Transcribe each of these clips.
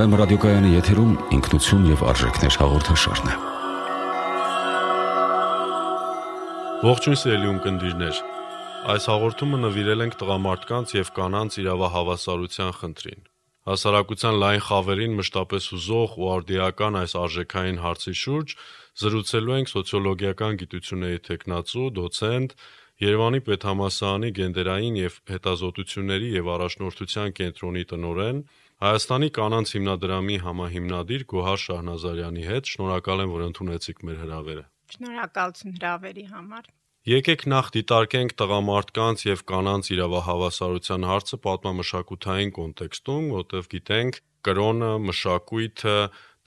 Վեմ ռադիոկայանի եթերում ինքնություն եւ արժեքներ հաղորդաշարն է։ Ողջույն սիրելի ունկնդիրներ։ Այս հաղորդումը նվիրել ենք տղամարդկանց եւ կանանց իրավահավասարության խնդրին։ Հասարակության լայն խավերին մշտապես հուզող ու արդիական այս արժեքային հարցի շուրջ զրուցելու ենք սոցիոլոգիական գիտությունների տեխնացու, դոցենտ, Երևանի Պետհամասարանի գենդերային եւ հետազոտությունների եւ առաջնորդության կենտրոնի տնօրեն Հայաստանի կանանց հիմնադրամի համահիմնադիր Գոհար Շահնազարյանի հետ։ Շնորհակալ եմ, որ ընդունեցիք մեր հրավերը։ Շնորհակալություն հրավերի համար։ Եկեք նախ դիտարկենք տղամարդկանց եւ կանանց իրավահավասարության հարցը պատմամշակութային կոնտեքստում, որտեղ գիտենք կրոնը, մշակույթը,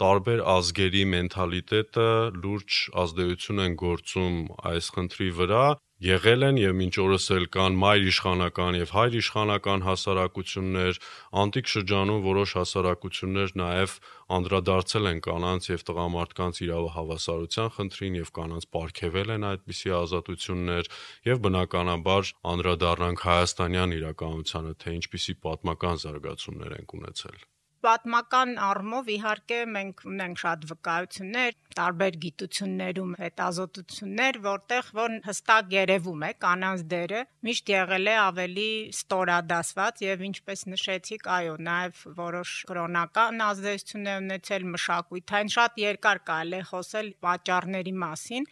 տարբեր ազգերի մենթալիտետը լուրջ ազդեցություն են գործում այս խնդրի վրա եղել են եւ մինչ օրս էլ կան մայր իշխանական եւ հայր իշխանական հասարակություններ, անտիկ շրջանում որոշ հասարակություններ նաեւ անդրադարձել են կանանց եւ տղամարդկանց իրավահավասարության խնդրին եւ կանանց ապարգևել են այդպիսի ազատություններ եւ բնականաբար անդրադառնանք հայաստանյան իրականությանը, թե ինչպիսի պատմական զարգացումներ են ունեցել պատմական առումով իհարկե մենք ունենք շատ վկայություններ, տարբեր գիտություններում հետազոտություններ, որտեղ որ հստակ երևում է կանանց դերը միշտ եղել է ավելի ստորադասված եւ ինչպես նշեցիք, այո, նաեւ որոշ կրոնական ազդեցություններ ունեցել մշակույթային շատ երկար կարելի է խոսել պատճառների մասին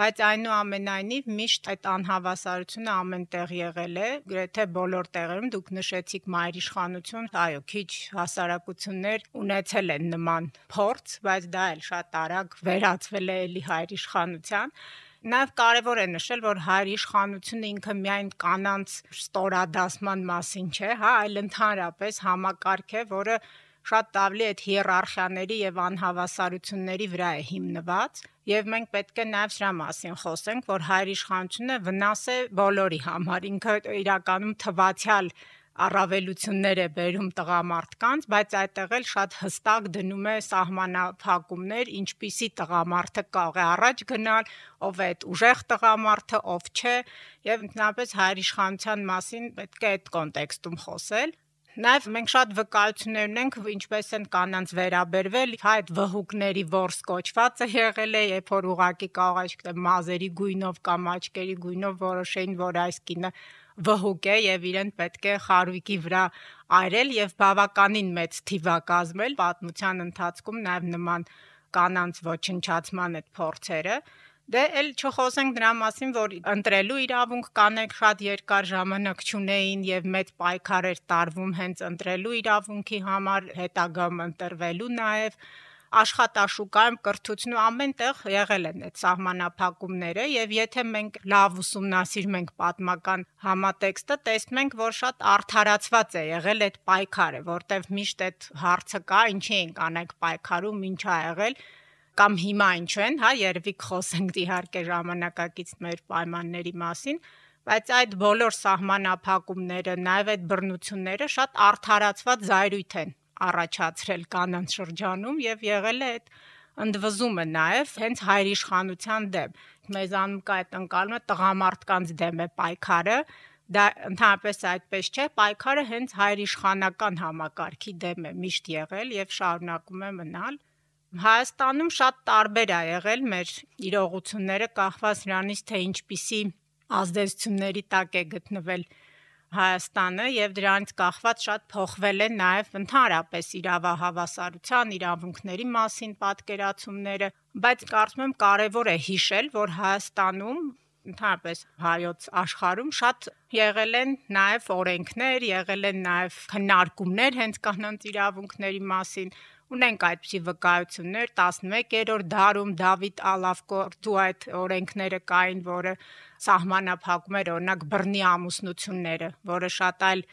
բայց այնուամենայնիվ միշտ այդ անհավասարությունը ամենտեղ եղել է, գրեթե բոլոր տեղերում դուք նշեցիք մայրիշխանություն, այո, քիչ հասարակություններ ունեցել են նման փորձ, բայց դա էլ շատ արագ վերածվել է էլի հայրիշխանության Նաև կարևոր է նշել, որ հայր իշխանությունը ինքը միայն կանանց ստորադասման մասին չէ, հա, այլ ընդհանրապես համակարգ է, որը շատ ավելի այդ հիերարխիաների եւ անհավասարությունների վրա է հիմնված եւ մենք պետք է նաեւ սրա մասին խոսենք, որ հայր իշխանությունը վնաս է բոլորի համար, ինքը իրականում թվացial առավելություններ է բերում տղամարդկանց, բայց այդտեղ էլ շատ հստակ դնում է սահմանափակումներ, ինչպիսի տղամարդը կարող է առաջ գնալ, ով է այդ ուժեղ տղամարդը, ով չէ, եւ ընդհանրապես հայր իշխանության մասին պետք է այդ կոնտեքստում խոսել։ Նաև մենք շատ վկայություններ ունենք, ինչպես են կանանց վերաբերվել, հա այդ վհուկների ворս կոչվածը եղել է, երբ որ ուղակի կարող է, չգիտեմ, մազերի գույնով կամ աչկերի գույնով որոշեին, որ այս կինը վհուկ է եւ իրեն պետք է խարույկի վրա այրել եւ բավականին մեծ թիվա կազմել պատմության ընթացքում նաև նման կանանց ոչնչացման այդ փորձերը Դե էլ չխոսենք դրա մասին, որ ընտրելու իրավունք կանեք շատ երկար ժամանակ չունեին եւ մեծ պայքար էր տարվում հենց ընտրելու իրավունքի համար, հետագամ ընտրվելու նաեւ աշխատաշուկայում կրթություն ու ամենտեղ եղել են այդ սահմանափակումները եւ եթե մենք լավ ուսումնասիրում ենք պատմական համատեքստը, տեսնում ենք, որ շատ արդարացված է եղել այդ պայքարը, որտեվ միշտ այդ հարցը կա, ինչի ենք անեք պայքարում, ինչ ա եղել կամ հիմա ինչ են, հա, երևի կխոսենք իհարկե ժամանակակից մեր պայմանների մասին, բայց այդ բոլոր սահմանափակումները, նաև այդ բռնությունները շատ արդարացված զայրույթ են առաջացրել կանանց շրջանում եւ եղել է այդ ընդվզումը նաև հենց հայրիշխանության դեմ։ Մեզանում կա այդ ընկալումը տղամարդկանց դեմ է պայքարը, դա ընդհանրապես այդպես չէ, պայքարը հենց հայրիշխանական համակարգի դեմ է միշտ եղել եւ շարունակում է մնալ։ Հայաստանում շատ տարբեր ա եղել մեր իրողությունները կախված նրանից, թե ինչպիսի ազդեցությունների տակ է գտնվել Հայաստանը եւ դրանից կախված շատ փոխվել են նաեւ ընդհանրապես իրավահավասարության, իրավունքների մասին պատկերացումները, բայց կարծում եմ կարեւոր է հիշել, որ Հայաստանում ընդհանրապես հայոց աշխարհում շատ եղել են նաև օրենքներ, եղել են նաև քննարկումներ հենց կանանց իրավունքների մասին, Ունենք այդպիսի վկայություններ 11-րդ դարում Դավիթ Ալավկորտու այդ օրենքները կային, որը սահմանափակում էր օրինակ բռնի ամուսնությունները, որը շատ այլ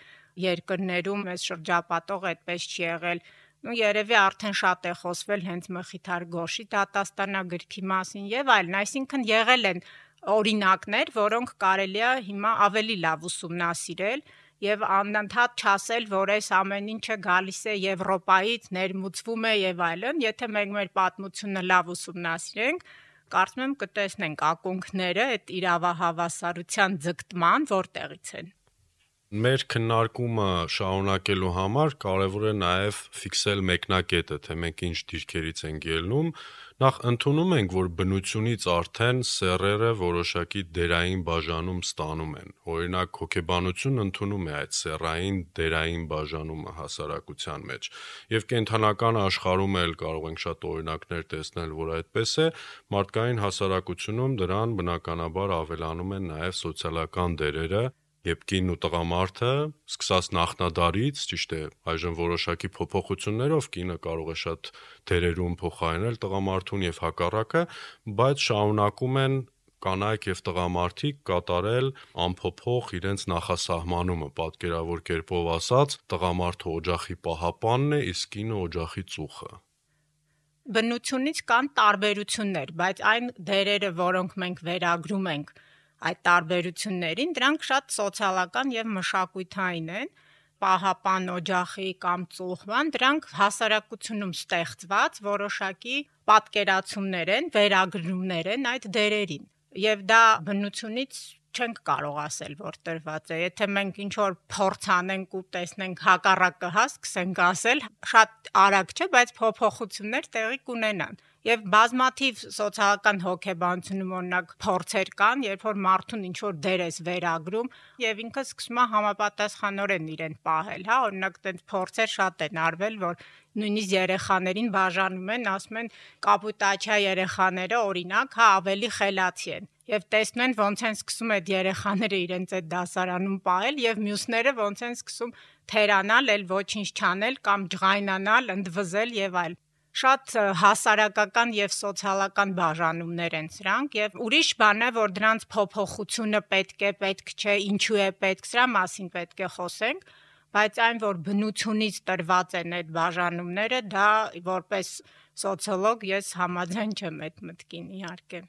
երկրներում այս շրջապատող այդպես չի եղել ու երևի արդեն շատ է խոսվել հենց Մխիթար Գոշի դատաստանագրքի մասին եւ այլն, այսինքն եղել են օրինակներ, որոնք կարելի է հիմա ավելի լավ ուսումնասիրել եւ անընդհատ չասել, որ այս ամեն ինչը գալիս է Եվրոպայից, ներմուծվում է եւ այլն, եթե մենք մեր պատմությունը լավ ուսումնասիրենք, կարծում եմ կտեսնենք ակունքները այդ իրավահավասարության ձգտման որտեղից են։ Մեր քննարկումը շարունակելու համար կարևոր է նաև ֆիքսել մեկնակետը, թե մենք ինչ դիրքերից ենք ելնում։ Նախ ընդունում ենք, որ բնությունից արդեն սերերը որոշակի դերային բաժանում ստանում են։ Օրինակ, հոգեբանությունը ընդունում է այդ սերային դերային բաժանումը հասարակության մեջ։ Եվ կենթանական աշխարհում էլ կարող ենք շատ օրինակներ տեսնել, որ այդպես է, մարդկային հասարակությունում դրան բնականաբար ավելանում են նաև սոցիալական դերերը, Եվ կինն ու տղամարդը, սկսած նախնադարից, ճիշտ է, այժմ որոշակի փոփոխություններով կինը կարող է շատ դերերում փոխարինել տղամարդուն եւ հակառակը, բայց շարունակում են կանայք եւ տղամարդիկ կատարել անփոփոխ իրենց նախասահմանումը, պատկերավոր կերպով ասած, տղամարդը օջախի պահապանն է, իսկ կինը օջախի ծուխը բնությունից կան տարբերություններ, բայց այն դերերը, որոնք մենք վերագրում ենք այդ տարբերություններին, դրանք շատ սոցիալական եւ մշակութային են պահապան օջախի կամ ծուխվան, դրանք հասարակությունում ստեղծված որոշակի պատկերացումներ են, վերագրումներ են այդ դերերին։ Եվ դա բնությունից չենք կարող ասել, որ տրված է։ Եթե մենք ինչ որ փորձ անենք ու տեսնենք հակառակը հա, սկսենք ասել, շատ արագ չէ, բայց փոփոխություններ տեղի կունենան եւ բազմաթիվ սոցիալական հոգեբանությունում օրինակ փորձեր կան, երբ որ մարդուն ինչ որ դեր ես վերագրում եւ ինքը սկսում է համապատասխանորեն իրեն պահել, հա, օրինակ այդպես փորձեր շատ են արվել, որ նույնիսկ երեխաներին բաժանում են, ասում են կապուտաչիա երեխաները օրինակ, հա, ավելի խելացի են եւ տեսնում են ոնց են սկսում այդ երեխաները իրենց այդ դասարանում պահել եւ մյուսները ոնց են սկսում թերանալ, էլ ոչինչ չանել կամ ջղայնանալ, ընդվզել եւ այլ շատ հասարակական եւ սոցիալական բաժանումներ են սրանք եւ ուրիշ բան է որ դրանց փոփոխությունը պետք է պետք չէ ինչու է պետք սրա մասին պետք է խոսենք բայց այն որ բնությունից տրված են այդ բաժանումները դա որպես սոցիոլոգ ես համաձայն չեմ այդ մտքին իհարկե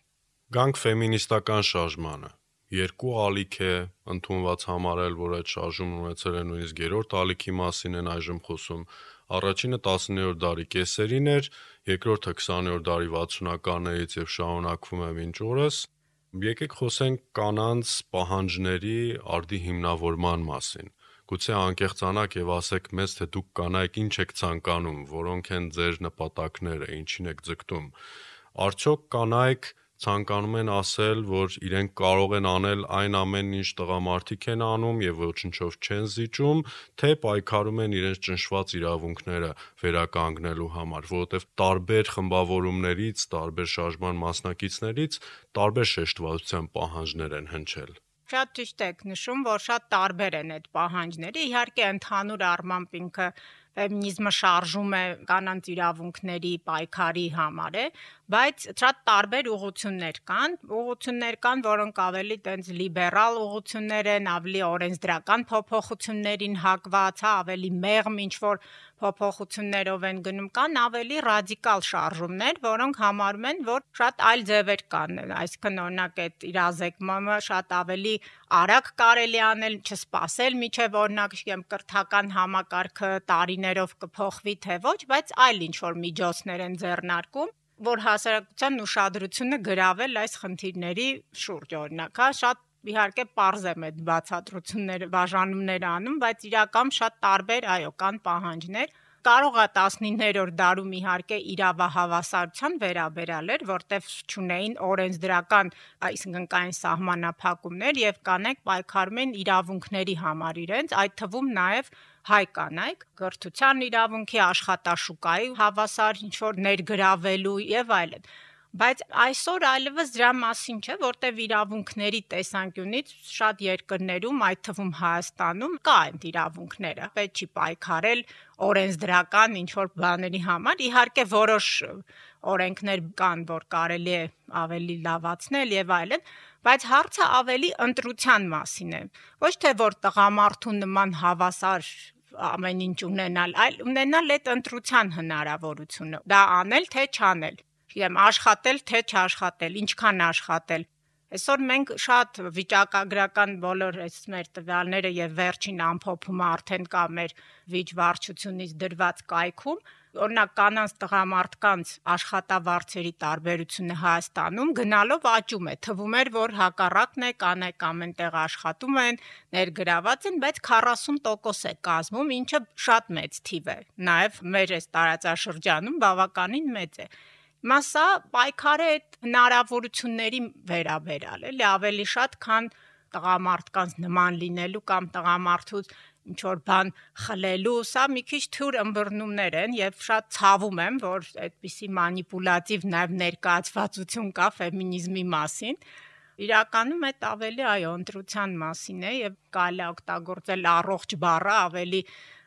Գանք ֆեմինիստական շարժմանը երկու ալիք է ընդունված համարել, որ այդ շարժումն ունեցել է նույնիսկ երրորդ ալիքի մասին են այժմ խոսում Առաջինը 19-րդ դարի կեսերին էր, երկրորդը 20-րդ դարի 60-ականներից եւ շարունակվում է մինչ օրս։ Եկեք խոսենք կանանց պահանջների արդի հիմնավորման մասին։ Գուցե անկեղծանաք եւ ասեք մեզ, թե դուք կանայք ինչ եք ցանկանում, որոնք են ձեր նպատակները, ինչին եք ձգտում։ Արդյոք կանայք ցանկանում են ասել, որ իրենք կարող են անել այն ամենն, ինչ տղամարդիկ են անում եւ ոչնչով չեն զիջում, թե պայքարում են իրենց ճնշված իրավունքները վերականգնելու համար, որովհետեւ տարբեր խմբավորումներից, տարբեր շարժման մասնակիցներից տարբեր շեշտվածության պահանջներ են հնչել շատ ճիշտ եք նշում, որ շատ տարբեր են այդ պահանջները։ Իհարկե ընդհանուր առմամբ ինքը ֆեմինիզմը շարժում է կանանց իրավունքների պայքարի համար է, բայց շատ տարբեր ուղություններ կան, ուղություններ կան, որոնք ավելի տենց լիբերալ ուղություններ են, ավելի օրենսդրական փոփոխություններին հակված, հա, ավելի մեղմ ինչ որ փոփոխություններով են գնում, կան ավելի ռադիկալ շարժումներ, որոնք համարում են, որ շատ այլ ձևեր կան, այսինքն օրինակ այդ իրազեկումը շատ ավելի արագ կարելի անել, չսպասել, միջև օրինակ իմ կրթական համակարգը տարիներով կփոխվի թե ոչ, բայց այլ ինչ որ միջոցներ են ձեռնարկում որ հասարակության ուշադրությունը գրավել այս խնդիրների շուրջ օրինակ, հա, շատ իհարկե པարզ եմ այդ բացատրությունները, բաժանումները անում, բայց իրական շատ տարբեր, այո, կան պահանջներ կարող է 19-րդ դարում իհարկե իրավահավասարության վերաբերալ էր, որտեվ ճունեին օրենսդրական, այսինքն կային սահմանափակումներ եւ կանեք պայքարում են իրավունքների համար իրենց, այդ թվում նաեւ հայ կանայք գրթության իրավունքի աշխատաշուկայի հավասար ինչ որ ներգրավելու եւ այլն բայց այսօր այլևս դրա մասին չէ, որտեվ իրավունքների տեսանկյունից շատ երկրներում, այդ թվում Հայաստանում, կա այդ իրավունքները։ Պետք չի պայքարել օրենսդրական ինչ որ բաների համար։ Իհարկե որոշ օրենքներ կան, որ կարելի է ավելի լավացնել եւ այլն, բայց հարցը ավելի ընտրության մասին է։ Ոչ թե որ տղամարդու նման հավասար ամեն ինչ ունենալ, այլ ունենալ այդ ընտրության հնարավորությունը։ Դա անել թե չանել գիտեմ, աշխատել թե չաշխատել, ինչքան աշխատել։ Այսօր մենք շատ վիճակագրական բոլոր այս մեր տվյալները եւ վերջին ամփոփումը արդեն կա մեր վիճ վարչությունից դրված կայքում, օրինակ կանանց տղամարդկանց աշխատավարձերի տարբերությունը Հայաստանում գնալով աճում է։ Թվում էր, որ հակառակն է, կանայք ամենտեղ աշխատում են, ներգրաված են, բայց 40% է կազմում, ինչը շատ մեծ թիվ է։ Նաև մեր այս տարածաշրջանում բավականին մեծ է։ Մասա պայքարը այդ հնարավորությունների վերաբերալ էլի ավելի շատ, քան տղամարդկանց նման լինելու կամ տղամարդուց ինչ որ բան խլելու, սա մի քիչ թյուր ըմբռնումներ են եւ շատ ցավում եմ, որ այդպիսի մանիպուլատիվ նաեւ ներկայացվածություն կա ֆեմինիզմի մասին։ Իրականում այդ ավելի այո, ընտրության մասին է եւ կարելի է օգտագործել առողջ բառը ավելի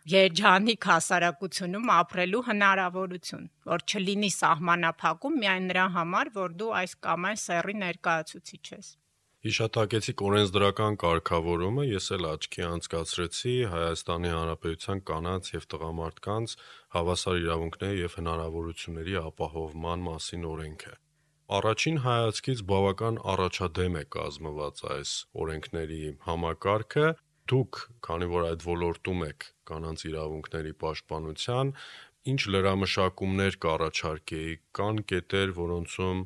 երջանիկ հասարակությունում ապրելու հնարավորություն, որ չլինի սահմանափակում միայն նրա համար, որ դու այս կամ այն սեռի ներկայացուցիչ ես։ Հիշատակեցիք օրենսդրական կարգավորումը, ես էլ աչքի անցկացրեցի Հայաստանի Հանրապետության կանանց եւ տղամարդկանց հավասար իրավունքների եւ հնարավորությունների ապահովման մասին օրենքը։ Առաջին հայացքից բավական առաջադեմ է կազմված այս օրենքների համակարգը, դուք, քանի որ այդ ոլորտում եք կանանց իրավունքների պաշտպանության, ինչ լրամշակումներ կառաջարկեի, կան կետեր, որոնցում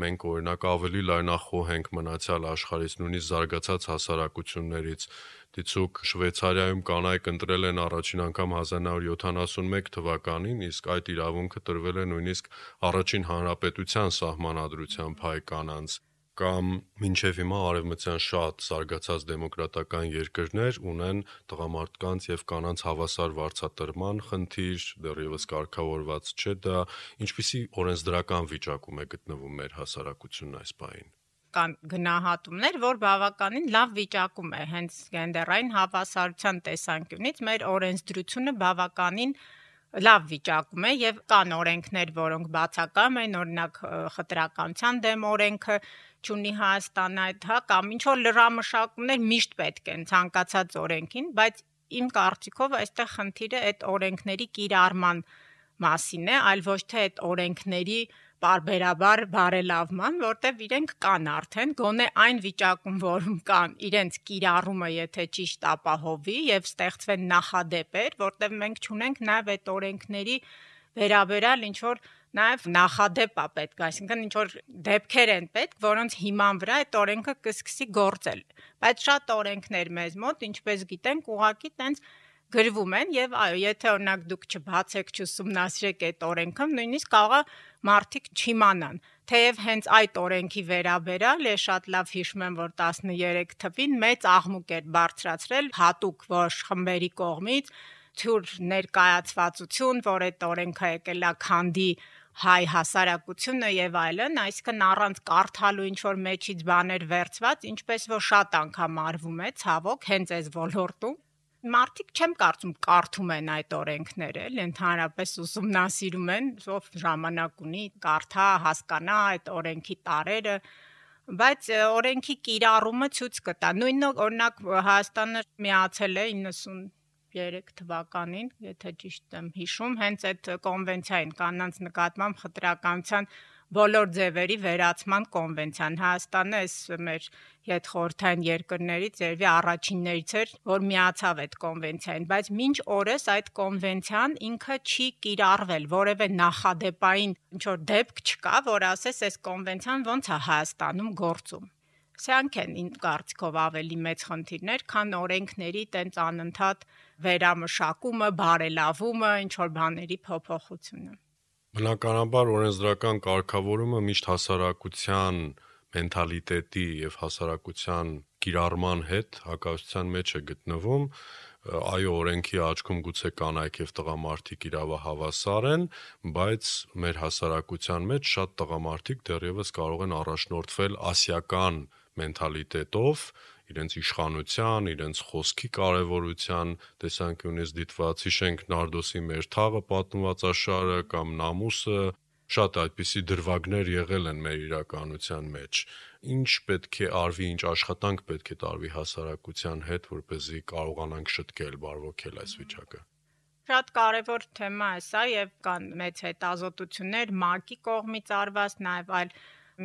մենք օրինակ ավելի լայնախոհ ենք մնացյալ աշխարհից, նույնիսկ զարգացած հասարակություններից։ Դիցուք Շվեյցարիայում կանայք ընտրել են առաջին անգամ 1971 թվականին, իսկ այդ իրավունքը տրվել է նույնիսկ առաջին հանրապետության սահմանադրությամբ հայ կանանց կամ մինչև հիմա արևմտյան շատ զարգացած դեմոկրատական երկրներ ունեն տղամարդկանց եւ կանանց հավասար վարձատրման խնդիր, դեռևս կարգավորված չէ դա, ինչպիսի օրենսդրական վիճակում է գտնվում մեր հասարակությունն այս պահին կան գնահատումներ, որ բավականին լավ վիճակում է հենց գենդերային հավասարության տեսանկյունից մեր օրենսդրությունը բավականին լավ վիճակում է եւ կան օրենքներ, որոնք բացակայում են, օրինակ խտրականության դեմ օրենքը, ճունի Հայաստանը այդ հա կամ ինչ որ լրամշակումներ միշտ պետք են ցանկացած օրենքին, բայց իմ կարծիքով այստեղ խնդիրը այդ օրենքների կիրառման մասին է, այլ ոչ թե այդ օրենքների բարբերաբար բարելավման, որտեվ իրենք կան արդեն, գոնե այն վիճակում, որում կան, իրենց կիրառումը եթե ճիշտ ապահովի եւ ստեղծվեն նախադեպեր, որտեվ մենք ճունենք նաեւ այդ օրենքների վերաբերալ ինչ որ նաև նախադեպ է պետք, այսինքն ինչ որ դեպքեր են պետք, որոնց հիման վրա այդ օրենքը կսկսի գործել։ Բայց շատ օրենքներ մեզ մոտ, ինչպես գիտենք, ուղակի տենց գրվում են եւ այո, եթե օրինակ դուք չբացեք, չուսումնասիրեք այդ օրենքը, նույնիսկ կարողա մարդիկ չիմանան։ Թեև հենց այդ օրենքի վերաբերալ է շատ լավ հիշում եմ, որ 13 թվին մեծ աղմուկ էր բարձրացրել հատուկ ոչ խմբերի կողմից թյուր ներկայացվածություն, որ այդ օրենքը եկել է քանդի հայ հասարակությունը եւ այլն, այսինքն առանց կարդալու ինչ որ մեջից բաներ վերծված, ինչպես որ շատ անգամ արվում է, ցավոք, հենց այս ոլորտում Մարդիկ չեմ կարծում կարդում են այդ օրենքները, էլ ընդհանրապես ուսումնասիրում են, ով ժամանակ ունի, կարդա, հասկանա այդ օրենքի տարերը, բայց օրենքի կիրառումը ցույց կտա։ Նույն օրինակ Հայաստանը միացել է 90 3 թվականին, եթե ճիշտ եմ հիշում, հենց այդ կոնվենցիային կանանց նկատմամբ խտրականության բոլոր ձևերի վերացման կոնվենցիան Հայաստանը էս մեր հետ խորթային երկրներից երևի առաջիններից էր, որ միացավ այդ կոնվենցիային, բայց մինչ օրս այդ կոնվենցիան ինքը չի կիրառվել, որևէ նախադեպային ինչ որ դեպք չկա, որ ասես այս կոնվենցիան ոնց է Հայաստանում գործում։ Սրանք են իմ կարծիքով ավելի մեծ խնդիրներ, քան օրենքների տենց անընդհատ վերամշակումը, բարելավումը, ինչ որ բաների փոփոխությունը։ Բնականաբար օրենսդրական կարգավորումը միշտ հասարակության մենթալիտետի եւ հասարակության կիրառման հետ հակասության մեջ է գտնվում այո օրենքի աչքում գուցե կանայք եւ տղամարդիկ իրավահավասար են, բայց մեր հասարակության մեջ շատ տղամարդիկ դեռևս կարող են առաջնորդվել ասիական մենթալիտետով, իրենց իշխանության, իրենց խոսքի կարևորության տեսանկյունից դիտված հիշենք Նարդոսի մեր թաղը պատմված աշարը կամ նամուսը շատ այդպիսի դրվագներ եղել են մեր իրականության մեջ ինչ պետք է արվի ինչ աշխատանք պետք է տարվի հասարակության հետ որպեսզի կարողանանք շտկել բարվոքել այս վիճակը շատ կարևոր թեմա է սա եւ կան մեծ հետազոտություններ ՄԱԿ-ի կողմից արված, նաեւ այլ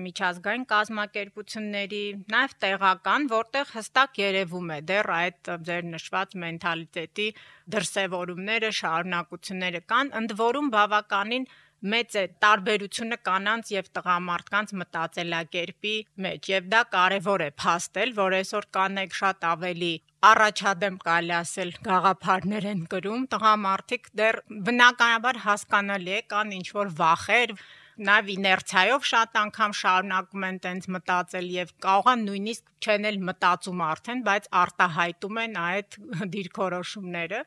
միջազգային կազմակերպությունների, նաև տեղական, որտեղ հստակ երևում է դեռ այդ ձեր նշված մենթալիտետի դրսևորումները, շարունակությունները կան, ընդ որում բավականին մեծ է տարբերությունը կանանց եւ տղամարդկանց մտածելակերպի մեջ եւ դա կարեւոր է փաստել, որ այսօր կանեք շատ ավելի առաջադեմ կարելի ասել գաղափարներ են գրում տղամարդիկ դեռ բնականաբար հասկանալի է կան ինչ որ վախեր նաև իներցիայով շատ անգամ շարունակում են տենց մտածել եւ կարողան նույնիսկ չեն էլ մտածում արդեն, բայց արտահայտում են այդ դիրքորոշումները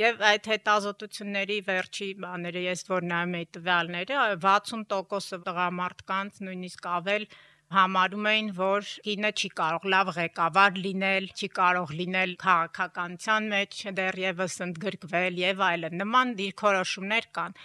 Եվ այդ հետազոտությունների վերջի բաները, ես որ նայում եի տվյալները, 60% տղամարդկանց նույնիսկ ավել համարում էին, որ կինը չի կարող լավ ղեկավար լինել, չի կարող լինել քաղաքականության մեջ դեռևս ընդգրկվել եւ այլն։ Նման դիրքորոշումներ կան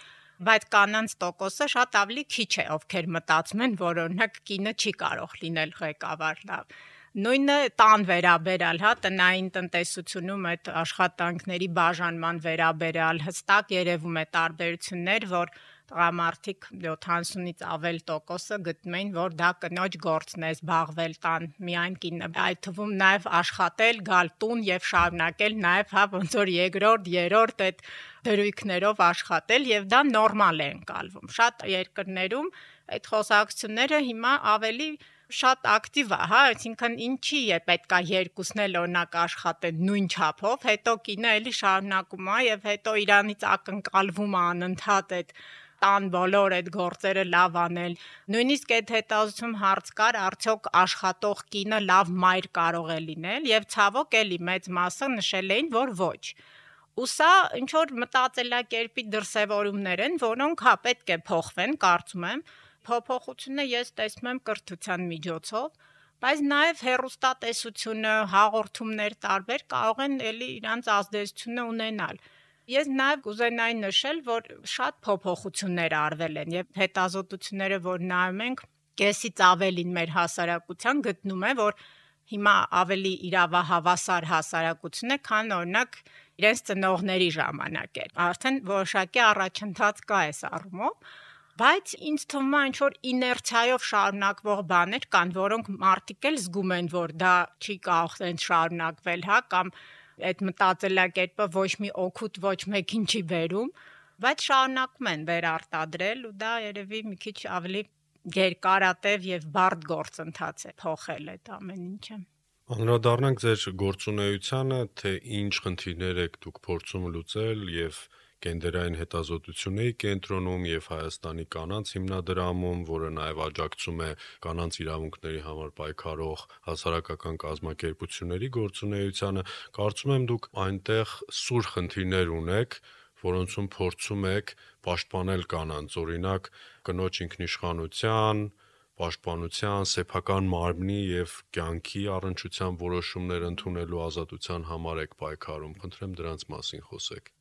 բայց կանանց տոկոսը շատ ավելի քիչ է, ովքեր մտածում են, որ օրինակ կինը չի կարող լինել ղեկավար լավ նույնը տան վերաբերալ, հա, տնային տնտեսությունում այդ աշխատանքների բաժանման վերաբերալ հստակ երևում է տարբերություններ, որ տղամարդիկ 70-ից ավել տոկոսը գտնում են, որ դա կնոջ գործն է զբաղվել տան միայն կինը։ Այդ թվում նաև աշխատել, գալ տուն եւ շարունակել նաև հա ոնց որ երկրորդ, երրորդ այդ դրույքներով աշխատել եւ դա նորմալ է ընկալվում։ Շատ երկրներում այդ խոսակցությունները հիմա ավելի շատ ակտիվ է, հա, այսինքն ինչի է պետքա երկուսն էլ օրինակ աշխատեն նույն չափով, հետո կինը էլի շարունակում է եւ հետո իրանից ակնկալվում է անընդհատ այդ տան բոլոր այդ գործերը լավ անել։ Նույնիսկ այդ հետազոտում հարց կար, արդյոք աշխատող կինը լավ մայր կարող է լինել եւ ցավոք էլի մեծ մասը նշել էին, որ ոչ։ Ու սա ինչ որ մտածելակերպի դրսևորումներ են, որոնք հա պետք է փոխվեն, կարծում եմ, փոփոխությունը ես տեսնում եմ կրթության միջոցով, բայց նաև հերոստատեսությունը, հաղորդումներ տարբեր կարող են էլի իրանց ազդեցությունը ունենալ։ Ես նաև կուզենայի նշել, որ շատ փոփոխություններ արվել են եւ հետազոտությունները, որ նայում ենք, կեսից ավելին մեր հասարակության գտնում է, որ հիմա ավելի իրավահավասար հասարակություն է, քան օրինակ իրենց ծնողների ժամանակ էր։ Արդեն որոշակի առաջընթաց կա այս առումով բայց ինձ թվում է ինչ որ իներցիայով շարունակվող բաներ կան, որոնք մարդիկ էլ զգում են, որ դա չի կարող այնց շարունակվել, հա, կամ այդ մտածելակերպը ոչ մի օգուտ ոչ մեկին չի բերում, բայց շարունակում են վերարտադրել ու դա երևի մի քիչ ավելի երկարատև եւ բարդ գործընթաց է փոխել այդ ամեն ինչը։ Անդրադառնանք ձեր գործունեությանը, թե ինչ խնդիրներ եք դուք փորձում լուծել եւ գենդերային հետազոտությունների կենտրոնում եւ Հայաստանի կանանց հիմնադրամում, որը նաեւ աջակցում է կանանց իրավունքների համար պայքարող հասարակական կազմակերպությունների գործունեությանը, կարծում եմ դուք այնտեղ սուր խնդիրներ ունեք, որոնցում փորձում եք պաշտպանել կանանց, օրինակ կնոջ ինքնիշխանության, պաշտպանության, սեփական մարմնի եւ կյանքի առնչության որոշումներ ընդունելու ազատության համար եք պայքարում։ Խնդրեմ դրանց մասին խոսեք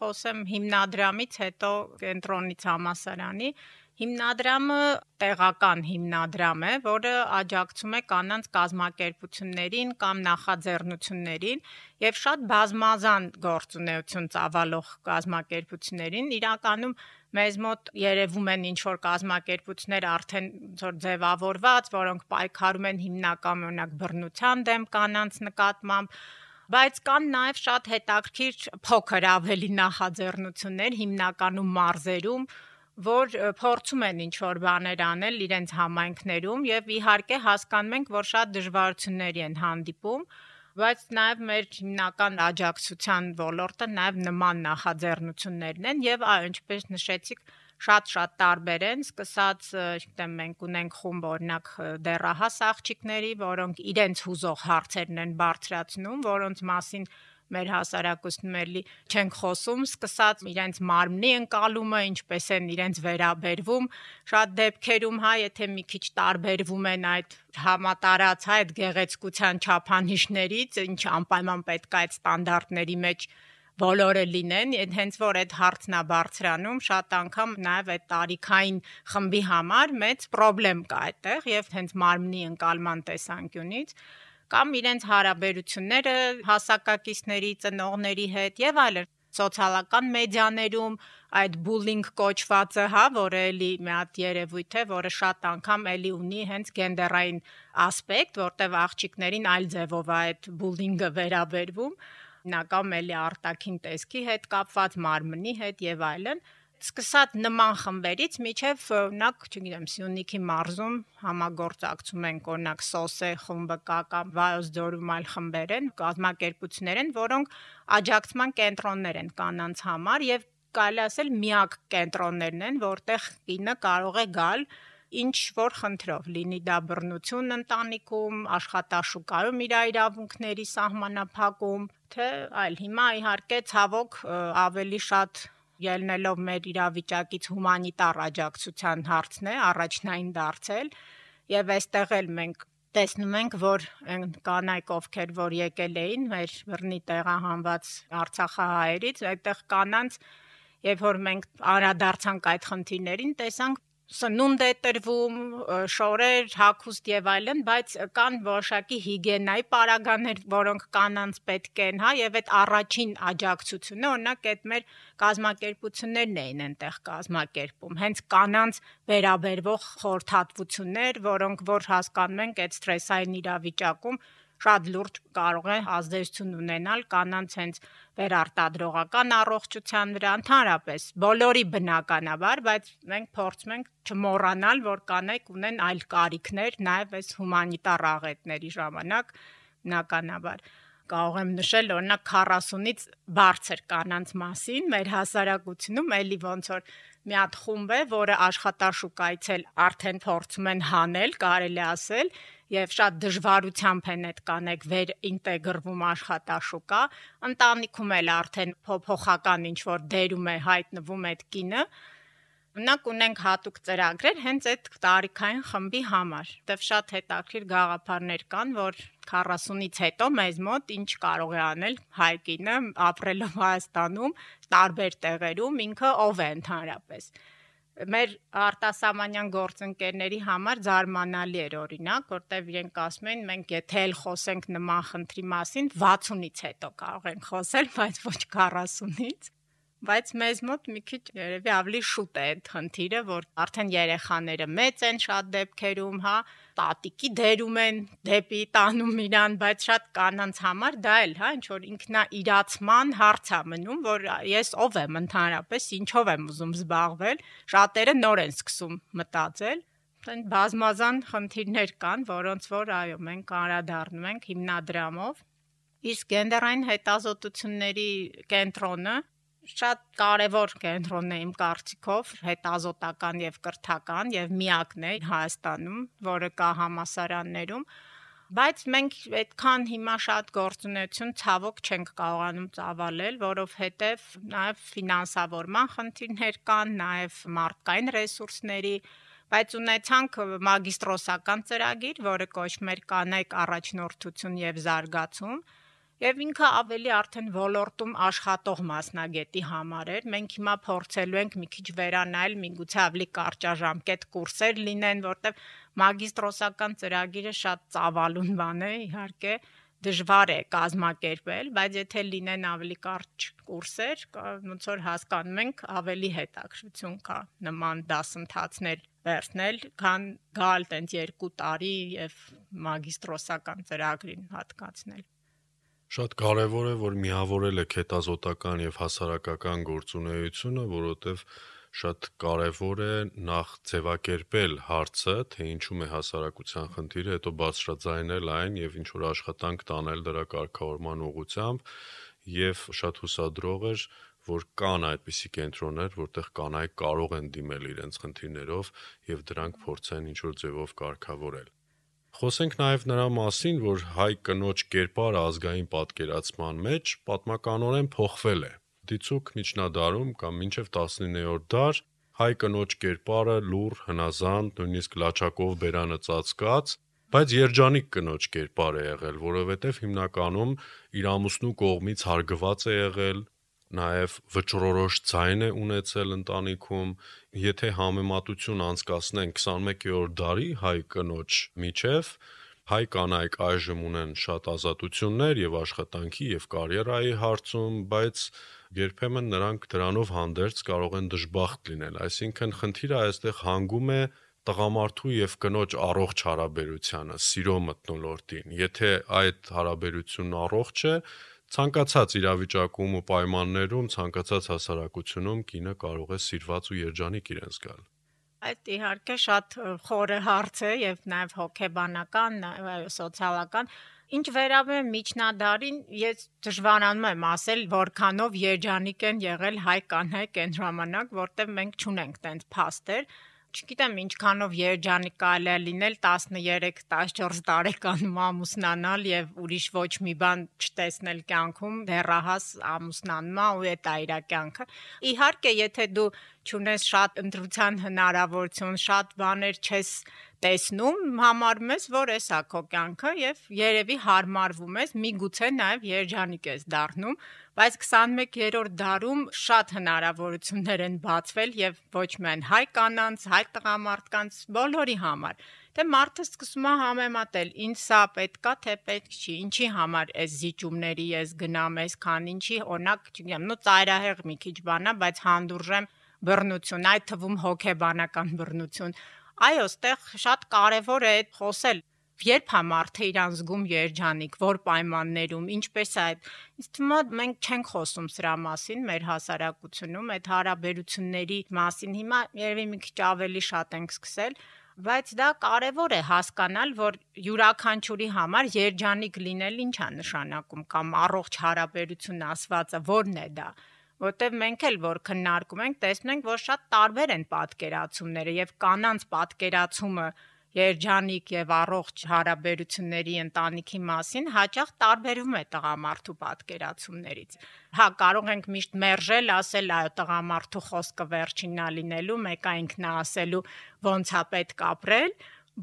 խոսեմ հիմնադրամից, հետո կենտրոնից համասարանի։ Հիմնադրամը տեղական հիմնադրամ է, որը աջակցում է կանանց կազմակերպություններին կամ նախաձեռնություններին եւ շատ բազմազան գործունեություն ծավալող կազմակերպություններին իրականում մեզ մոտ երևում են ինչ որ կազմակերպություններ արդեն որ ձևավորված, որոնք պայքարում են հիմնական օրինակ բռնության դեմ կանանց նկատմամբ բայց կան նաև շատ հետաքրքիր փոքր ավելի նախաձեռնություններ հիմնականում մարզերում, որ փորձում են ինչ որ բաներ անել իրենց համայնքներում եւ իհարկե հասկանում ենք, որ շատ դժվարությունների են հանդիպում, բայց նաև մեր հիմնական աջակցության ոլորտը նաև նման նախաձեռնություններն են եւ այ ինչպես նշեցիք շատ-շատ տարբեր են, սկսած, չգիտեմ, մենք ունենք խումբ օրինակ դեռահաս աղջիկների, որոնք իրենց հուզող հարցերն են բարձրացնում, որոնց մասին մեր հասարակությունում էլի չենք խոսում, սկսած իրենց մարմնի ընկալումը, ինչպես են իրենց վերաբերվում, շատ դեպքերում հա, եթե մի քիչ տարբերվում են այդ համատարած հա այդ գեղեցկության չափանիշներից, ինչ անպայման պետք է այդ ստանդարտների մեջ բոլորը լինեն, հենց որ այդ հարցն է բարձրանում, շատ անգամ նաև այդ տարիքային խմբի համար մեծ խնդրեմ կա այդտեղ եւ հենց մարմնի ընկալման տեսանկյունից կամ իրենց հարաբերությունները հասակակիցների, ծնողների հետ եւ այլն սոցիալական մեդիաներում այդ bullying կոչվածը, հա, որը էլի մի հատ երևույթ է, որը շատ անգամ էլի ունի հենց գենդերային ասպեկտ, որտեղ աղջիկներին այլ ձևով է այդ bullying-ը վերաբերվում, նական էլի արտաքին տեսքի հետ կապված, մարմնի հետ եւ այլն սկսած նման խմբերից միջև օրինակ, չգիտեմ, Սյունիքի մարզում համագործակցում են օրինակ Սոսե խումբը կա կամ Վայոց ձորում այլ խմբեր են, կազմակերպություններ են, որոնք աջակցման կենտրոններ են կանանց համար եւ կարելի ասել միակ կենտրոններն են, որտեղ կինը կարող է գալ ինչ որ խնդրով լինի դա բռնություն ընտանիքում, աշխատաշուկայում իր իրավունքների սահմանափակում, թե այլ հիմա իհարկե ցավոք ավելի շատ ելնելով մեր իրավիճակից հումանիտար աջակցության հարցն է առաջնային դարձել եւ այստեղ էլ մենք տեսնում ենք, որ կանայք, ովքեր որ եկել էին մեր բռնի տեղահանված Արցախահայերից, այդտեղ կանանց Երբ որ մենք անդրադարձանք այդ խնդիրներին, տեսանք սնունդ է տրվում, շորեր, հագուստ եւ այլն, բայց կան որոշակի հիգիենայի պարագաներ, որոնք կանանց պետք են, հա, եւ այդ առաջին աջակցությունը, օրինակ այդ մեր կազմակերպություններն էին այնտեղ կազմակերպում, հենց կանանց վերաբերվող խորհրդատվություններ, որոնք որ հասկանում ենք այդ սթրեսային իրավիճակում շատ լուրջ կարող է ազդեցություն ունենալ կանանց հենց վերարտադրողական առողջության վրա ընդհանրապես բոլորի բնականաբար, բայց մենք փորձում ենք չմոռանալ, որ կանայք ունեն այլ կարիքներ, նաև այս հումանիտար աղետների ժամանակ բնականաբար կարող եմ նշել օրինակ 40-ից բարձր կանանց մասին մեր հասարակությունում էլի ոնց որ մի հատ խումբ է, որը աշխատաշուկայից էլ արդեն փորձում են հանել, կարելի ասել, եւ շատ դժվարությամբ են այդ կանեք վեր ինտեգրվում աշխատաշուկա, ընտանիքում էլ արդեն փոփոխական ինչ որ դերում է հայտնվում այդ կինը, Մնակ ունենք հատուկ ծրագրեր հենց այդ տարիքային խմբի համար։ Դեռ շատ հետաքրիր գաղափարներ կան, որ 40-ից հետո մեզ մոտ ինչ կարող է անել հայկինը ապրելով Հայաստանում, տարբեր տեղերում, ինքը ով է ընդհանրապես մեր արտասահմանյան գործընկերների համար զարմանալի էր օրինակ, որտեվ իրենք ասում են մենք եթե էլ խոսենք նման խնդրի մասին 60-ից հետո կարող ենք խոսել, բայց ոչ 40-ից բայց մեզ մոտ մի քիչ երևի ավելի շուտ է այդ խնդիրը, որ արդեն երեխաները մեծ են շատ դեպքերում, հա, տատիկի դերում են դեպի տանում իրան, բայց շատ կանանց համար դա էլ, հա, ինչ որ ինքնա իրացման հարց է մնում, որ ես ով եմ ընդհանրապես, ինչով եմ ուզում զբաղվել, շատերը նոր են սկսում մտածել այն բազմազան խնդիրներ կան, որոնց որ այո, մենք անդրադառնում ենք հիմնադրամով իսկ գենդերային հետազոտությունների կենտրոնը շատ կարևոր կենտրոնն է իմ կարծիքով, հետազոտական եւ կրթական եւ միակն է Հայաստանում, որը կա համասարաններում, բայց մենք այդքան հիմա շատ գործունեություն ցավոք չենք կարողանում ծավալել, որովհետեւ նաեւ ֆինանսավորման խնդիրներ կան, նաեւ մարդկային ռեսուրսների բայց ունեցանք մագիստրոսական ծրագիր, որը կոչվում էր կանայք առաջնորդություն եւ զարգացում, Եվ ինքը ավելի արդեն ոլորտում աշխատող մասնագետի համար էր։ Մենք հիմա փորձելու ենք մի քիչ վերանայել, միգուցե ավելի կարճաժամկետ կուրսեր լինեն, որտեղ մագիստրոսական ծրագիրը շատ ծավալուն բան է, իհարկե դժվար է կազմակերպել, բայց եթե լինեն ավելի կարճ կուրսեր, ոնց որ հասկանում ենք, ավելի հետաքրություն կա նման դասընթացներ վերցնել, քան գալ տենց 2 տարի եւ մագիստրոսական ծրագրին հատկացնել։ Շատ կարևոր է, որ միավորել եք հետազոտական եւ հասարակական գործունեությունը, որովհետեւ շատ կարևոր է նախ ձևակերպել հարցը, թե ինչու է հասարակության խնդիրը, հետո բարձրաձայնել այն եւ ինչ որ աշխատանք տանել դրա կարգավորման ուղղությամբ եւ շատ հուսադրող էր, որ կան այդպիսի կենտրոններ, որտեղ կանայք կարող են դիմել իրենց խնդիրներով եւ դրանք փորձեն ինչ որ ձևով կարգավորել։ Խոսենք նաև նրա մասին, որ հայ կնոջ կերպարը ազգային պատկերացման մեջ պատմականորեն փոխվել է։ Դիցուք միջնադարում կամ մինչև 19-րդ դար հայ կնոջ կերպարը լուր, հնազանդ, նույնիսկ լաչակով բերանը ծածկած, բայց երջանիկ կնոջ կերպար է եղել, որովհետև հիմնականում իր ամուսնու կողմից հարգված է եղել, նաև վճռորոշ ձայն է ունեցել ընտանիքում, եթե համեմատություն անցկացնենք 21-րդ դարի հայ կնոջ միջև, հայ կանայք այժմ ունեն շատ ազատություններ եւ աշխատանքի եւ կարիերայի հարցում, բայց երբեմն նրանք դրանով հանդերձ կարող են դժբախտ լինել։ Այսինքն խնդիրը այստեղ հանգում է տղամարդու եւ կնոջ առողջ հարաբերությանը, սիրո մտնոլորտին։ Եթե այդ հարաբերությունն առողջ է, ցանկացած իրավիճակում ու պայմաններում, ցանկացած հասարակությունում կինը կարող է սիրված ու երջանիկ իրեն զգալ։ Այդ իհարկե շատ խորը հարց է եւ նաեւ հոգեբանական, սոցիալական Ինչ վերաբերում միջնադարին, ես դժվարանում եմ ասել, որքանով երջանիկ են եղել հայ կանայք այն ժամանակ, որտեղ մենք ճունենք տենց փաստեր, չգիտեմ ինչքանով երջանիկ կարելի է լինել 13-14 տարեկանում ամուսնանալ եւ ուրիշ ոչ մի բան չտեսնել կյանքում դեռահաս ամուսնանումա ու այդ իր կյանքը իհարկե եթե դու ճունես շատ ընտրության հնարավորություն շատ բաներ չես տեսնում համարում ես որ էսա քո կյանքը եւ երևի հարմարվում ես միգուցե նաեւ երջանիկ ես դառնում բայց 21-րդ դարում շատ հնարավորություններ են բացվել եւ ոչ միայն հայ կանանց, հայ տղամարդկանց, բոլորի համար։ Դե մարդը սկսում է համեմատել, ինձ սա պետքա, թե պետք չի, ինչի համար այս զիջումների ես գնամ, այսքան ինչի, օրինակ, չգիտեմ, նո ծայրահեղ մի քիչ բանա, բայց հանդուրժեմ բռնություն, այդ թվում հոգեբանական բռնություն։ Այո, ստեղ շատ կարևոր է խոսել երբ է մարդը իրան զգում երջանիկ, որ պայմաններում, ինչպես է այդ։ Ինձ թվում է մենք չենք խոսում սրա մասին մեր հասարակությունում, այդ հարաբերությունների մասին։ Հիմա երևի մի քիչ ավելի շատ ենք սկսել, բայց դա կարևոր է հասկանալ, որ յուրաքանչյուրի համար երջանիկ լինել ինչ է նշանակում կամ առողջ հարաբերություն ասվածը ո՞րն է դա որտեվ մենք էլ որ քննարկում ենք, տեսնում ենք, որ շատ տարբեր են պատկերացումները եւ կանանց պատկերացումը երջանիկ եւ առողջ հարաբերությունների ընտանիքի մասին հաճախ տարբերվում է տղամարդու պատկերացումներից։ Հա, կարող ենք միշտ մերժել, ասել, այո, տղամարդու խոսքը վերջինն է լինելու, մեկը ինքն է ասելու ոնց է պետք ապրել,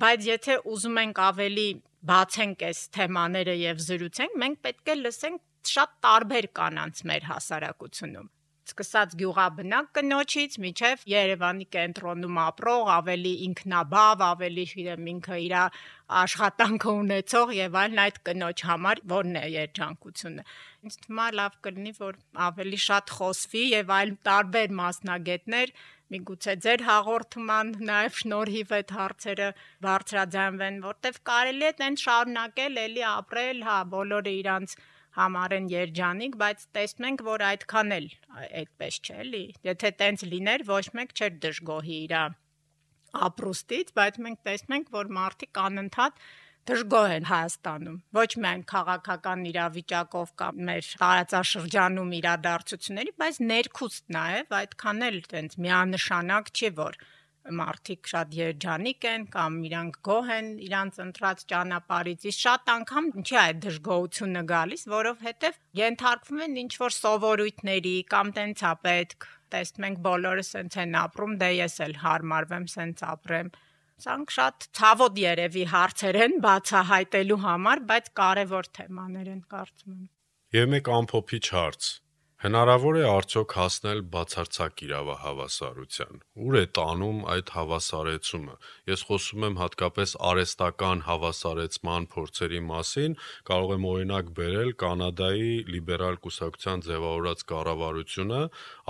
բայց եթե ուզում ենք ավելի բացենք այս թեմաները եւ զրուցենք, մենք պետք է լսենք շատ տարբեր կանանց մեր հասարակությունում սկսած գյուղաբնակ կնոջից միջև Երևանի կենտրոնում ապրող, ավելի ինքնաբավ, ավելի իրեմ ինքը իր աշխատանքը ունեցող եւ այլն այդ կնոջ համար որն է երջանկությունը։ Ինձ թվում է լավ կլինի, որ ավելի շատ խոսվի եւ այլ տարբեր մասնագետներ միգուցե ձեր հաղորդման նաև շնորհիվ այդ հարցերը բարձրաձայնվեն, որտեվ կարելի է տենց շարունակել, էլի ապրել, հա, բոլորը իրանց համարեն երջանիկ, բայց տեսնում ենք, որ այդքան էլ այդպես չէ, էլի։ Եթե տենց լիներ, ոչ մեկ չէր դժգոհի իր ապրուստից, բայց մենք տեսնում ենք, որ մարդիկ անընդհատ դժգոհ են Հայաստանում։ Ոչ միայն քաղաքական իրավիճակով կամ մեր տարածաշրջանում իրադարձությունների, բայց ներքուստ նաև այդքան էլ տենց միանշանակ չի, որ մարդիկ շատ երջանիկ են կամ իրանք գոհ են իրանց ընտրած ճանապարհից։ Իսկ շատ անգամ ինչի է այդ դժգոհությունը գալիս, որովհետև ենթարկվում են ինչ որ սովորույթների կամ տենցա պետք։ Տեսնում ենք բոլորը սենց են ապրում, դե ես էլ հարմարվեմ սենց ապրեմ։ Սրանք շատ ցավոտ երևի հարցեր են բացահայտելու համար, բայց կարևոր թեմաներ են կարծում եմ։ Եվ մեկ ամփոփիչ հարց Հնարավոր է արդյոք հասնել բացարձակ իրավահավասարության։ Ուր է տանում այդ հավասարեցումը։ Ես խոսում եմ հատկապես արեստական հավասարեցման փորձերի մասին, կարող եմ օրինակ բերել Կանադայի լիբերալ կուսակցության ձևավորած կառավարությունը,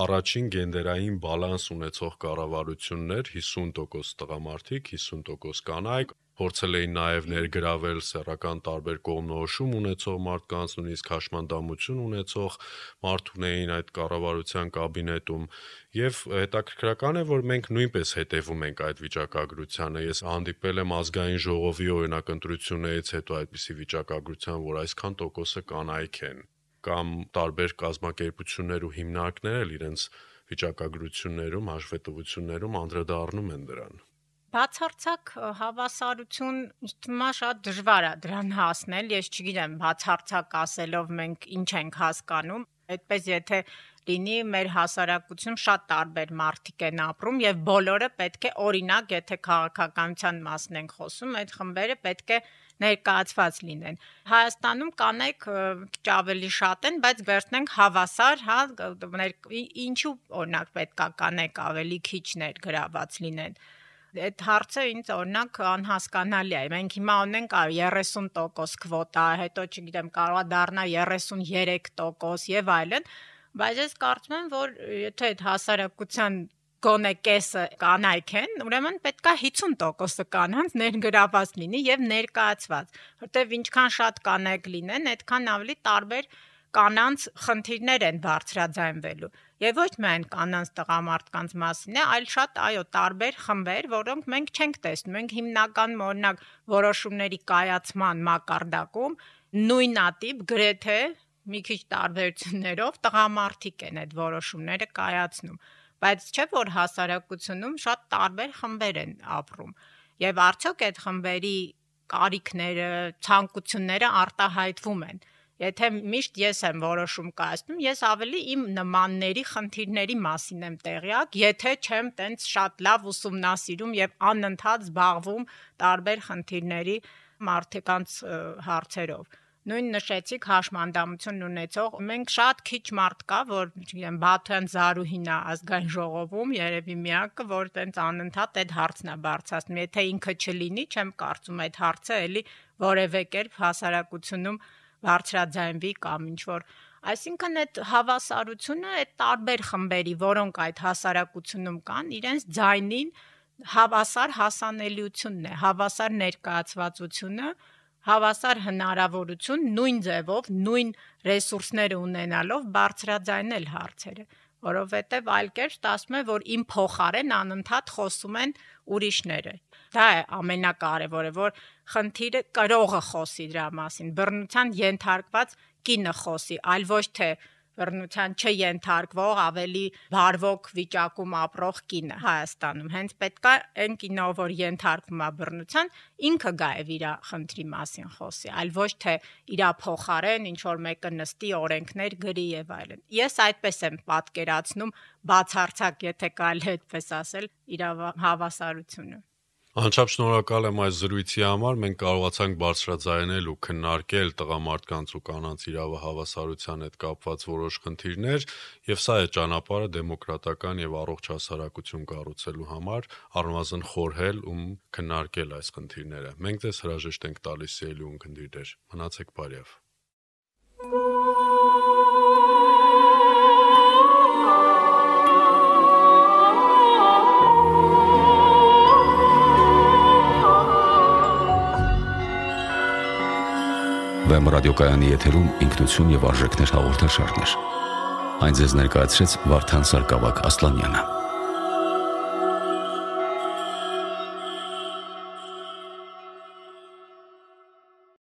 առաջին գենդերային բալանս ունեցող կառավարություններ 50% տղամարդիկ, 50% կանայք, փորձել էին նաև ներգրավել սեռական տարբեր կողմնորոշում ունեցող մարդկանց, նույնիսկ հաշմանդամություն ունեցող մարդուն էին այդ կառավարության կաբինետում եւ հետաքրքրական է որ մենք նույնպես հետևում ենք այդ վիճակագրությանը ես հանդիպել եմ ազգային ժողովի օրինակ ընտրություններից հետո այդպիսի վիճակագրության որ այսքան տոկոսը կանայք են կամ տարբեր կազմակերպություններ ու հիմնարկներ իրենց վիճակագրություններում հաշվետվություններում անդրադառնում են դրան Բացարձակ հավասարություն է շատ դժվար է դրան հասնել։ Ես չգիտեմ, բացարձակ ասելով մենք ինչ ենք հասկանում։ Այդպես եթե լինի մեր հասարակությունում շատ տարբեր մարդիկ են ապրում եւ բոլորը պետք է օրինակ, եթե քաղաքականության մասն ենք խոսում, այդ խմբերը պետք է ներկայացված լինեն։ Հայաստանում կանայք ավելի շատ են, բայց վերցնենք հավասար, հա, ինչու օրինակ պետքա կանայք ավելի քիչ ներգրաված լինեն Այդ հարցը ինձ օրինակ անհասկանալի է։ Մենք հիմա ունենք 30% քվոտա, հետո չգիտեմ, կարողա դառնա 33% եւ այլն, բայց ես կարծում եմ, որ եթե այդ հասարակության գոնե կեսը կանայք են, ուրեմն պետքա 50%-ը կանանց ներգրաված լինի եւ ներկայացված, որտեվ ինչքան շատ կանայք լինեն, այդքան ավելի տարբեր կանանց խնդիրներ են բարձրաձայնվելու եւ ոչ միայն կանանց տղամարդկանց մասին է, այլ շատ այո տարբեր խմբեր, որոնք մենք չենք տեսնում։ Մենք հիմնական օրինակ որոշումների կայացման մակարդակում նույնատիպ գրեթե մի քիչ տարբերություններով տղամարդիկ են այդ որոշումները կայացնում բայց չէ որ հասարակությունում շատ տարբեր խմբեր են ապրում եւ արդյոք այդ խմբերի կարիքները, ցանկությունները արտահայտվում են Եթե միշտ ես եմ որոշում կայացնում, ես ավելի իմ նմանների խնդիրների մասին եմ տեղյակ, եթե չեմ տենց շատ լավ ուսումնասիրում եւ անընդհատ զբաղվում տարբեր խնդիրների մարդկանց հարցերով նույն նշեցիք հաշմանդամություն ունեցող մենք շատ քիչ մարդ կա որ չգիտեմ Բաթյան Զարուհին է ազգային ժողովում երևի միակը որ տենց անընդհատ այդ հարցն է բարձրացնում եթե ինքը չլինի չեմ կարծում այդ հարցը էլի որևէ կերպ հասարակությունում բարձրաձայնվի կամ ինչ որ Այսինքն այդ հավասարությունը այդ տարբեր խմբերի, որոնք այդ հասարակությունում կան, իրենց ձայնին հավասար հասանելիությունն է, հավասար ներկայացվածությունը, հավասար հնարավորություն նույն ձևով, նույն ռեսուրսները ունենալով բարձրաձայնել հարցերը, որովհետև այլ կերպ ստացվում է, որ իմ փոխարեն անընդհատ խոսում են ուրիշները։ Դա է ամենակարևորը, որ խնդիրը կրողը խոսի դրա մասին, բռնության ենթարկված կինը խոսի, այլ ոչ թե բռնության չենթարկվող ավելի բարվոք վիճակում ապրող կինը Հայաստանում։ Հենց պետքա այն կինո, որ ենթարկվում է բռնության, ինքը գա եւ իր խնդրի մասին խոսի, այլ ոչ թե իր փոխարեն ինչ որ մեկը նստի օրենքներ գրի եւ այլն։ Ես այդպես եմ պատկերացնում բացարձակ, եթե կարելի այդպես ասել, իր հավասարությունը։ Անչափ շնորհակալ եմ այս զրույցի համար։ Մենք կարողացանք բարձրաձայնել ու քննարկել տղամարդկանց ու կանանց իրավահավասարության հետ կապված որոշ խնդիրներ, եւ սա է ճանապարհը դեմոկրատական եւ առողջ հասարակություն կառուցելու համար, առնվազն խորհել ու քննարկել այս խնդիրները։ Մենք դες հրաժեշտ ենք տալիս ելույթ ունկնդիրներ։ Մնացեք բարյավ։ Վեմ ռադիոկայանի եթերում ինքնություն եւ արժեքներ հաղորդաշարներ։ Այն ձեզ ներկայացրեց Վարդան Սարգսակ Ասլանյանը։